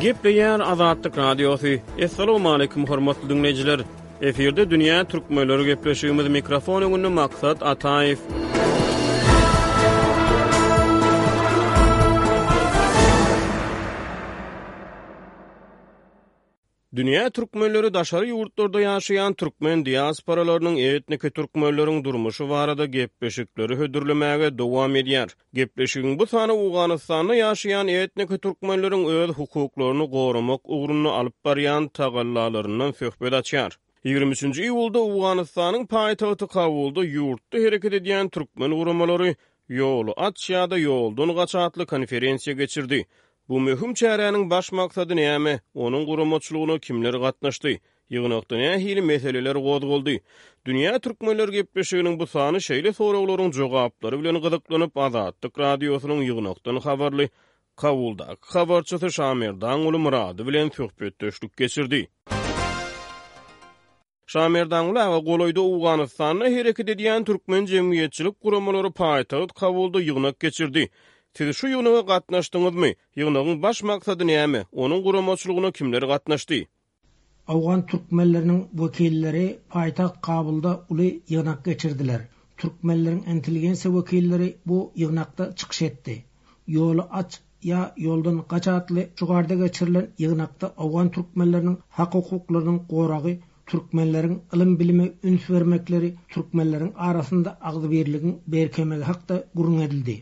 Gepleýär Azatlyk Radiosy. Assalamualaikum hormatly dinleýjiler. Efirde dünýä türkmenleri gepleşigimiz mikrofon öňünde maksat Ataýew. Dünýä türkmenleri daşary ýurtlarda ýaşaýan türkmen diasporalarynyň etniki türkmenleriň durmuşy barada gepleşikleri hödürlemäge dowam edýär. Gepleşigiň bu sany Owganystanda ýaşaýan etniki türkmenleriň öz hukuklaryny goramak ugrunda alyp barýan tagallalaryndan söhbet açýar. Ýigrimi üçünji iýulda Owganystanyň paýtagty Kabulda ýurtda hereket edýän türkmen guramalary Ýoly aç ýa-da ýoldan gaç atly konferensiýa geçirdi. Bu möhüm çäräniň baş maksady näme, onuň guramaçylygyna kimler gatnaşdy, ýygnakda nähili meseleler gozgaldy? Dünýä türkmenleri gepleşiginiň bu sany şeýle soraglaryň jogaplary bilen gyzyklanyp, Azatlyk Radiosynyň ýygnakdan habarly Kabuldaky habarçysy Şamerdanguly Myrady bilen söhbetdeşlik geçirdi. Şamerdanguly aga golaýda Owganystanda hereket edýän türkmen jemgyýetçilik guramalary paýtagt Kabulda ýygnak geçirdi. Siz şu ýygnaga gatnaşdyňyzmy? Ýygnagyň baş maksady näme? Onuň guramaçylygyna kimler gatnaşdy? Owgan türkmenleriniň wekilleri paýtagt Kabulda uly ýygnak geçirdiler. Türkmenleriň intelligensiýa wekilleri bu ýygnakda çykyş etdi. Ýoly aç, ýa ýoldan gaç atly şugarda geçirilen ýygnakda owgan türkmenleriniň hak-hukuklarynyň goragy, türkmenleriň ylym-bilime üns bermekleri, türkmenleriň arasynda agzybirligiň berkemegi hakda gürrüň edildi.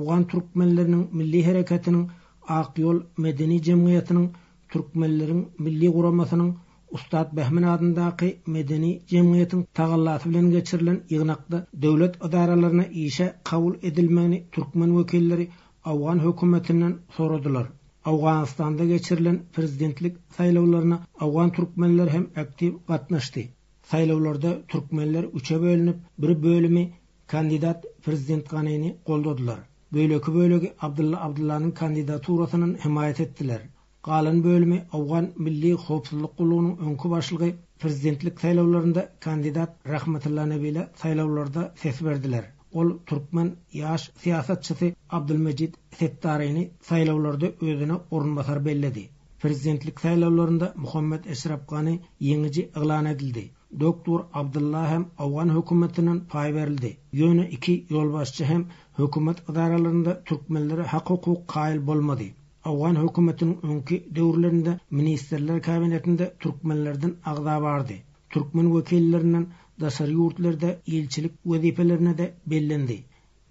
Owgan türkmenleriniň milli hereketiniň Ak ýol medeni jemgyýetiniň Türkmenleriň Milli Guramasynyň Ussat Bähmin adyndaky medeni jemgyýetiň tagallasy bilen geçirilen ýygnakda döwlet edaralaryna işe kabul edilmegini türkmen wekilleri owgan hökümetinden soradylar. Owganystanda geçirilen prezidentlik saýlawlaryna owgan türkmenleri hem aktiw gatnaşdy. Saýlawlarda türkmenler üçe bölünip, bir bölümi Kandidat Prezident Ganini goldadylar. Beýleki bölegi Abdylla Abdyllanyň kandidaturasyny hemaýat etdiler. Galan bölümi Owgan Milli howpsuzlyk gullugynyň öňki başlygy prezidentlik saýlawlarynda kandidat Rahmatylla Nebile saýlawlarda ses berdiler. Ol türkmen ýaş syýasatçysy Abdulmejid Setdarini saýlawlarda özüne orunbasar belledi. Prezidentlik saýlawlarynda Muhammet Eşraf Gani ýeňiji yglan edildi. Doktor Abdylla hem owgan hökümetinden paý berildi. Ýöne iki ýolbaşçy hem hökümet edaralarynda türkmenlere hak-hukuk kaýyl bolmady. Owgan hökümetiniň öňki döwürlerinde ministrler kabinetinde türkmenlerden agza bardy. Türkmen wekillerinden daşary ýurtlarda ilçilik wezipelerine-de bellendi.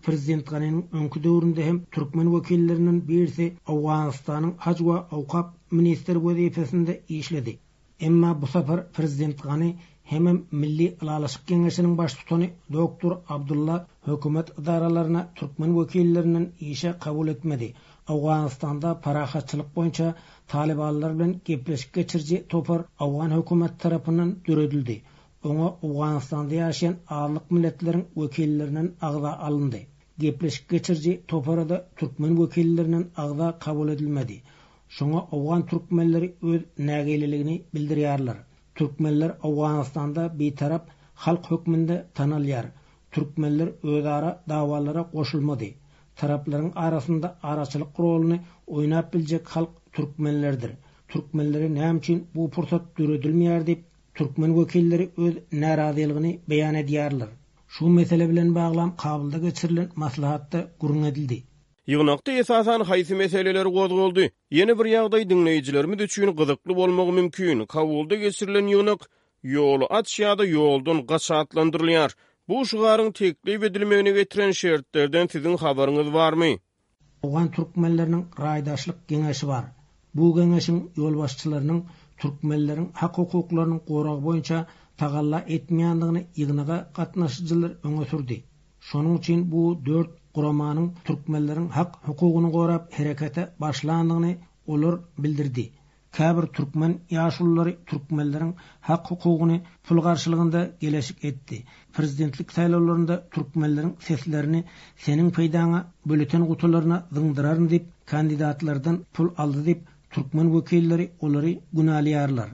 Prezident Ganiniň öňki döwründe hem türkmen wekillerinden birisi Owganystanyň hac we awkap ministri wezipesinde işledi. Emma bu sapar prezident Gani hemem Milli ylalaşyk geňeşiniň baştutany doktor Abdulla hökümet ydaralaryna türkmen wekillerinden işe kabul etmedi. Owganystanda parahatçylyk boýunça talybanlar bilen gepleşik geçiriji topar owgan hökümeti tarapyndan döredildi. Oňa Owganystanda ýaşaýan azlyk milletleriň wekillerinden agza alyndy. Gepleşik geçiriji topara-da türkmen wekillerinden agza kabul edilmedi. Şoňa owgan türkmenleri öz nägileligini bildirýärler. Türkmenler Owganystanda bitarap halk hökmünde tanalýar. Türkmenler özara dawalara goşulmady. Taraplaryň arasynda araçylyk roluny oýnap biljek halk türkmenlerdir. Türkmenlere näme üçin bu pursat döredilmeýär diýip, türkmen wekilleri öz närazylygyny beýan edýärler. Şu mesele bilen baglam Kabulda geçirilen maslahatda gürrüň edildi. Ýygnakda esasan haýsy meseleler gozgaldy? Ýene bir ýagdaý diňleýjilerimiz üçin gyzykly bolmagy mümkin, Kabulda geçirilen ýygnak Ýoly aç ýa-da ýoldan gaç atlandyrylýar. Bu şygaryň teklip edilmegine getiren şertlerden siziň habaryňyz barmy? Owgan türkmenleriniň raýdaşlyk geňeşi bar. Bu geňeşiň ýolbaşçylarynyň türkmenleriň hak-hukuklarynyň goragy boýunça tagalla etmeýändigini ýygnaga gatnaşyjylar öňe sürdi. Şonuň üçin bu dört guramanyň türkmenleriň hak-hukugyny gorap herekete başlandygyny olar bildirdi. Käbir türkmen ýaşululary türkmenleriň hak-hukugyny pul garşylygynda geleşik etdi. Prezidentlik saýlawlarynda türkmenleriň seslerini seniň peýdaňa bülüten gutularyna zyňdyraryn diýip, kandidatlardan pul aldy diýip, türkmen wekilleri olary günälýärler.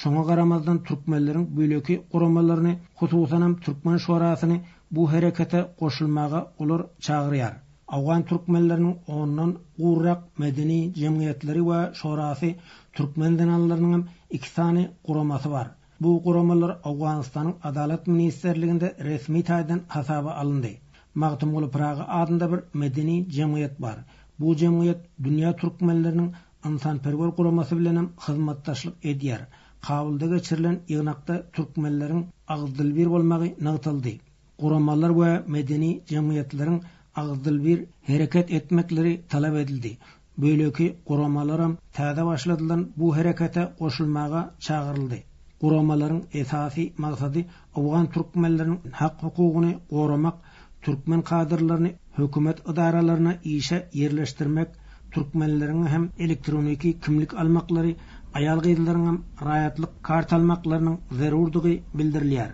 Şoňa garamazdan türkmenleriň beýleki guramalaryny, hususanam Türkmen şorasyny bu herekete goşulmaga olar çagyrýar. Awgan türkmenleriniň ondan guryrak medeni jemgyýetleri we şorasy, türkmen zenanlarynyň hem iki sany guramasy bar. Bu guramalar Awganystanyň Adalat ministrliginde resmi taýdan hasaba alyndy. Magtymguly Pyragy adynda bir medeni jemgyýet bar. Bu jemgyýet dünýä türkmenleriniň ynsanperwer guramasy bilenem hyzmatdaşlyk edýär. Kabulda geçirilen ýygnakda türkmenleriň agzydilbir bolmagy nygtaldy. Guramalar we medeni jemgyýetleriň agzydilbir hereket etmekleri talap edildi. Beýleki guramalaram täze başladylan bu herekete goşulmaga çagyryldy. Guramalaryň esasy maksady Owgan türkmenleriniň hak-hukugyny goramak, türkmen kadrlaryny hökümet ydaralaryna işe ýerleşdirmek, türkmenleriň hem elektroniki kimlik almaklary, aýal-gyzlaryň hem raýatlyk karta almaklarynyň zerurdygy bildirilýär.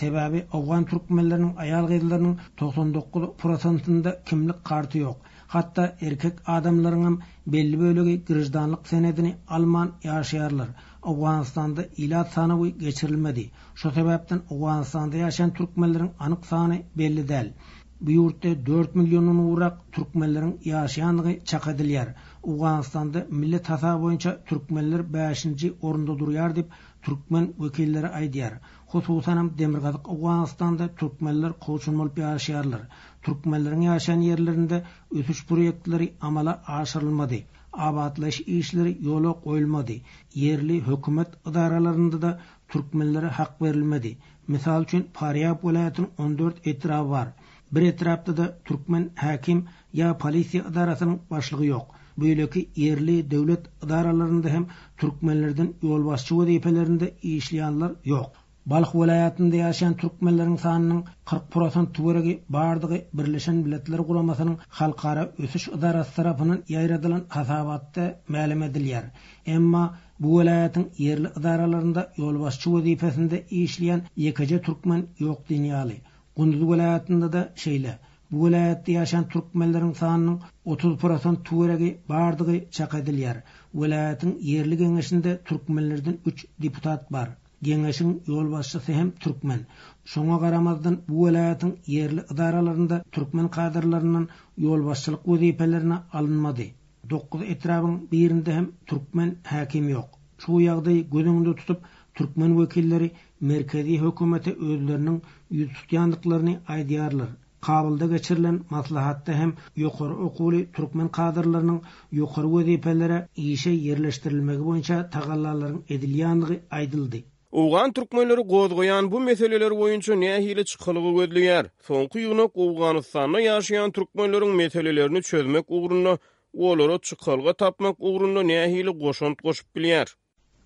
Sebäbi owgan türkmenleriniň aýal-gyzlarynyň togsan dokuz prosentinde kimlik karty ýok. Hatda erkek adamlaryň hem belli bölegi grajdanlyk senedini alman ýaşaýarlar. Owganystanda ilat sanawy geçirilmedi. Şu sebäpden Owganystanda ýaşaýan türkmenleriň anyk sany belli däl. Bu ýurtda dört milliondan gowrak türkmenleriň ýaşaýandygy çak edilýär. Owganystanda millet hasaby boýunça türkmenler bäşinji orunda durýar diýip, türkmen wekilleri aýdýar. Hususanam Demirgazyk Owganystanda türkmenler kowçum bolup ýaşaýarlar. Türkmenleriň ýaşaýan ýerlerinde ösüş proýektleri amala aşyrylmady, abatlaýyş işleri ýola goýulmady, ýerli hökümet edaralaryndada Türkmenlere hak berilmedi. Mysal üçin, Parýab welaýatynyň on dört etraby bar. Bir etrapda-da türkmen häkim ýa polisiýa edarasynyň başlygy ýok. Beýleki ýerli döwlet edaralarynda hem türkmenlerden ýolbaşçy wezipelerinde işleýänler ýok. Balh welaýatynda ýaşaýan türkmenleriň sanynyň kyrk prosent töweregi bardygy Birleşen Milletler Guramasynyň Halkara ösüş edarasy tarapyndan ýaýradylan hasabatda mälim edilýär. Emma Bu welaýatyň ýerli edaralarynda ýolbaşçy wezipesinde işleýän ýekeje türkmen ýok diýen ýaly. Gunduz welaýatynda-da şeýle. Bu welaýatda ýaşaýan türkmenleriň sanynyň otuz prosent töweregi bardygy çak edilýär. Welaýatyň ýerli Geňeşinde türkmenlerden üç deputat bar. Geňeşiň ýolbaşçysy hem türkmen. Şoňa garamazdan bu welaýatyň ýerli edaralarynda türkmen kadrlaryndan ýolbaşçylyk wezipelerine alynmady. Dokuz etrabyň birinde hem türkmen häkim ýok. Şu ýagdaýy göz öňünde tutup, türkmen wekilleri merkezi hökümete özleriniň ýüz tutýandyklaryny aýdýarlar. Kabulda geçirilen maslahatda hem ýokary okuwly türkmen kadrlarynyň ýokary wezipelere işe ýerleşdirilmegi boýunça tagallalaryň edilýänligi aýdyldy. Owgan türkmenleri gozgaýan bu meseleler boýunça nähili çykalga gözleýär? Soňky ýygnak Owganystanda ýaşaýan türkmenleriň meselelerini çözmek ugrunda, olara çykalga tapmak ugrunda nähili goşant goşup bilýär?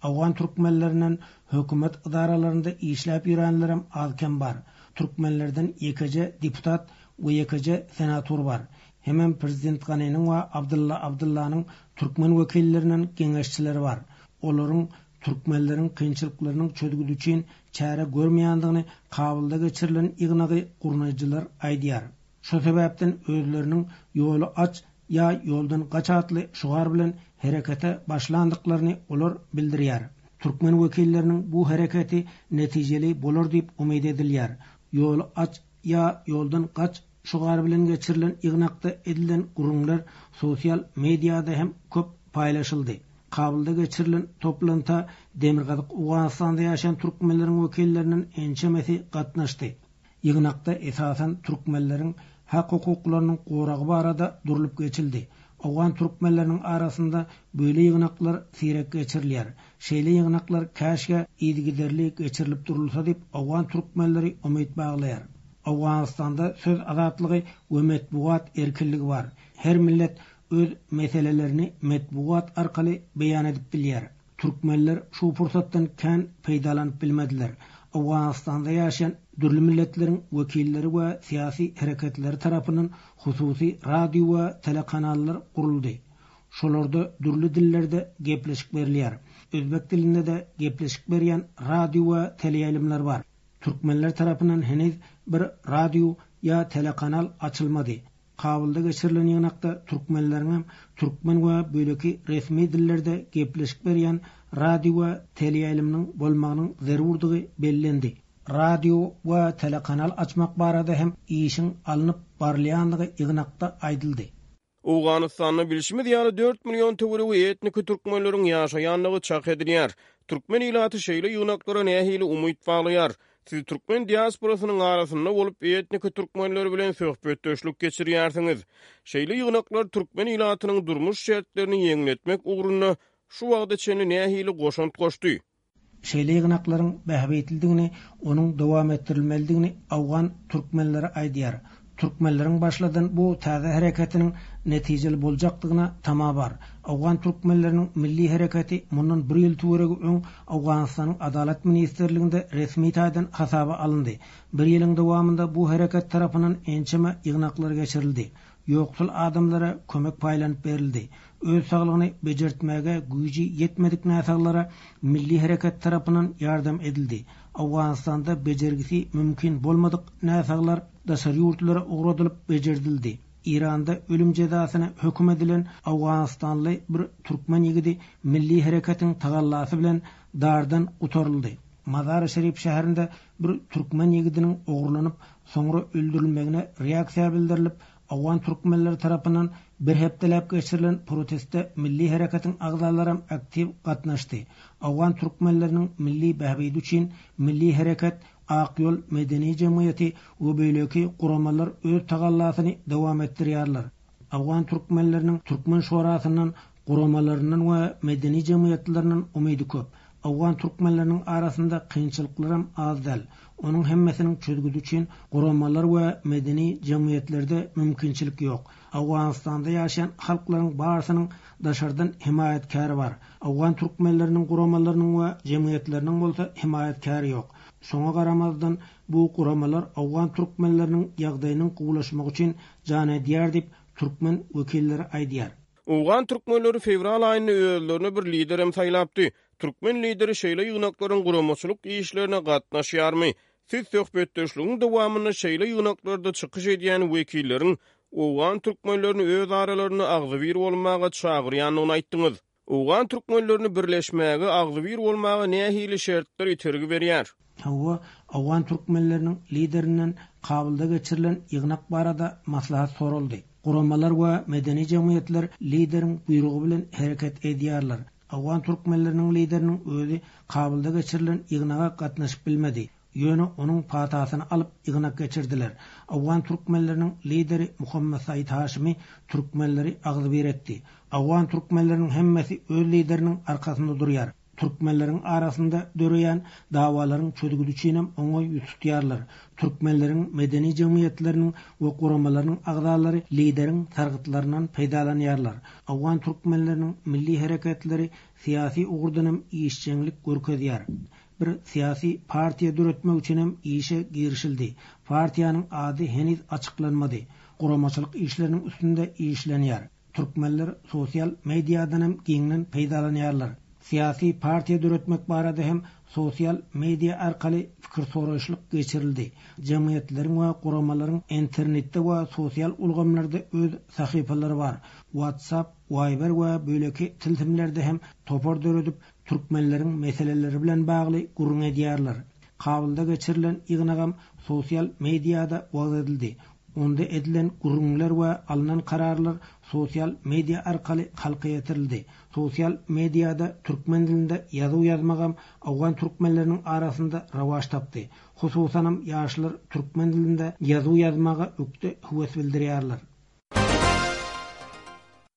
Owgan türkmenlerinden hökümet edaralarynda işläp ýörenlerem az-kem bar. Türkmenlerden ýekeje deputat we ýekeje senator bar. Hemem prezident Ganiniň we Abdylla Abdyllanyň türkmen wekillerinden geňeşçileri bar. Olaryň türkmenleriň kynçylyklarynyň çözgüdi üçin çäre görmeýändigini Kabulda geçirilen ýygnagy gurnaýjylar aýdýar. Şo sebäpden özleriniň Ýoly aç ýa ýoldan gaç atly şugar bilen herekete başlandyklaryny olar bildirýär. Türkmen wekilleriniň bu hereketi netijeli bolar diýip umyt edilýär. Ýoly aç! Ýa ýoldan gaç şygary bilen geçirilen ýygnakda edilen gürrüňler sosial mediada hem köp paýlaşyldy. Kabulda geçirilen toplanta Demirgazyk Owganystanda ýaşaýan türkmenleriň wekillerinden ençemesi gatnaşdy. Ýygnakda esasan türkmenleriň hak-hukuklarynyň goragy barada durlup geçildi. Owgan türkmenleriniň arasynda böyle ýygnaklar sirek geçirilýär. Şeýle ýygnaklar käşgä yzygiderli geçirilip durulsa diýip, owgan türkmenleri umyt baglaýar. Owganystanda söz azatlygy we metbugat erkinligi bar. Her millet öz meselelerini metbugat arkaly beýan edip bilýär. Türkmenler şu pursatdan kän peýdalanyp bilmediler. Owganystanda ýaşaýan dürli milletleriň wekilleri we syýasy hereketleri tarapyndan hususy radio we telekanallar guruldy. Şolarda dürli dillerde gepleşik berilýär. Özbek dilinde-de gepleşik berýän radio we teleýaýlymlar bar. Türkmenler tarapyndan heniz bir radio ýa telekanal açylmady. Kabulda geçirilen ýygnakda türkmenleriňem türkmen we beýleki resmi dillerde gepleşik berýän radio we teleýaýlymynyň bolmagynyň zerurdygy bellendi. Radio we telekanal açmak barada hem işiň alnyp barylýandygy ýygnakda aýdyldy. Owganystanda bilşimiz ýaly dört million töweregi etniki türkmenleriň ýaşaýandygy çak edilýär. Türkmen ilaty şeýle ýygnaklara nähili umyt baglaýar? Siz türkmen diasporasynyň arasynda bolup etniki türkmenler bilen söhbetdeşlik geçirýärsiňiz. Şeýle ýygnaklar türkmen ilatynyň durmuş şertlerini ýeňletmek ugrunda şu wagta çenli nähili goşant goşdy? Şeýle ýygnaklaryň bähbitlidigini, onuň dowam etdirilmelidigini awgan türkmenleri aýdýar. Türkmenleriň başladan bu täze hereketiniň netijeli boljakdygyna tama bar. Awgan türkmenleriniň milli hereketi mundan bir ýyl töweregi öň Awganystanyň Adalat ministrliginde resmi taýdan hasaba alyndy. Bir ýylyň dowamynda bu hereket tarapyndan ençeme ýygnaklar geçirildi. Ýoksul adamlara kömek paýlanyp berildi. Öz saglygyny bejertmäge güýji ýetmedik näsaglara Milli hereket tarapyndan ýardam edildi. Owganystanda bejergisi mümkin bolmadyk näsaglar daşary ýurtlara ugradylyp bejerdildi. Eýranda ölüm jezasyna höküm edilen owganystanly bir türkmen ýigidi Milli hereketiň tagallasy bilen dardan gutaryldy. Mazar-i Şerif şäherinde Bir türkmen ýigidiniň ogurlanyp, soňra öldürilmegine reaksiýa bildirilip, owgan türkmenleri tarapyndan bir hepdeläp geçirilen proteste milli hereketiň agzalaram aktiw gatnaşdy. Owgan türkmenleriniň milli bähbidi üçin Milli hereket, Ak ýol medeni jemgyýeti we beýleki guramalar öz tagallasyny dowam etdirýärler. Owgan türkmenleriniň Türkmen şorasyndan, guramalaryndan we medeni jemgyýetlerinden umydy köp. Owgan türkmenleriniň arasynda kynçylyklaram az däl. Onuň hemmesiniň çözgüdi üçin guramalar we medeni jemgyýetlerde mümkinçilik ýok. Owganystanda ýaşaýan halklaryň barysynyň daşardan hemaýatkäri bar. Owgan türkmenleriniň guramalarynyň we jemgyýetleriniň bolsa hemaýatkäri ýok. Şoňa garamazdan, bu guramalar owgan türkmenleriniň ýagdaýynyň gowulaşmagy üçin jan edýär diýip, türkmen wekilleri aýdýar. Owgan türkmenleri fewral aýynda özlerine bir lider hem saýlapdy. Türkmen lideri şeýle ýygnaklaryň guramaçylyk işlerine gatnaşýarmy? Siz söhbetdeşligiň dowamynda şeýle ýygnaklarda çykyş edýän wekilleriň owgan türkmenlerini öz aralarynda agzybir bolmaga çagyrýandygyny aýtdyňyz. Owgan türkmenlerini birleşmäge, agzybir bolmaga nähili şertler itergi berýär? Hawa, owgan türkmenleriniň Liderinden Kabulda geçirilen ýygnak barada maslahat soraldy. Guramalar we medeni jemgyýetler Lideriň buýrugy bilen hereket edýärler. Owgan türkmenleriniň Lideriniň özi Kabulda geçirilen ýygnaga gatnaşyp bilmedi. Ýöne onuň patasyny alyp ýygnak geçirdiler. Awgan türkmenleriniň lideri Muhammet Said Haşimi türkmenleri agzybir etdi. Awgan türkmenleriniň hemmesi öz lideriniň arkasynda durýar. Türkmenleriň arasynda döreýän dawalaryň çözgüdi üçinem oňa ýüz tutýarlar. Türkmenleriň medeni jemgyýetleriniň we guramalarynyň agzalary lideriň sargytlaryndan peýdalanýarlar. Awgan türkmenleriniň milli hereketleri syýasy ugurdanam işjeňlik görkezýär. Bir syýasy partiýa döretmek üçinem işe girişildi. Partiýanyň ady heniz açyklanmady. Guramaçylyk işleriniň üstünde işlenýär. Türkmenler sosial mediýadanam giňden peýdalanýarlar. Syýasy partiýa döretmek barada hem sosial mediýa arkaly pikir soraýyşlyk geçirildi. Jemgyýetleriň we guramalaryň internetde we sosial ulgamlarda öz sahypalary bar. WhatsApp, Viber we beýleki tilsimlerde hem topar döredip, türkmenleriň meseleleri bilen bagly gürrüň edýärler. Kabulda geçirilen ýygnagam sosial mediýada wagyz edildi. Onda edilen gürrüňler we alnan kararlar sosial mediýa arkaly halka ýetirildi. Sosial mediýada türkmen dilinde ýazuw ýazmagam owgan türkmenleriniň arasynda rowaç tapdy. Hususanam ýaşlar türkmen dilinde ýazuw ýazmaga ökde höwes bildirýärler.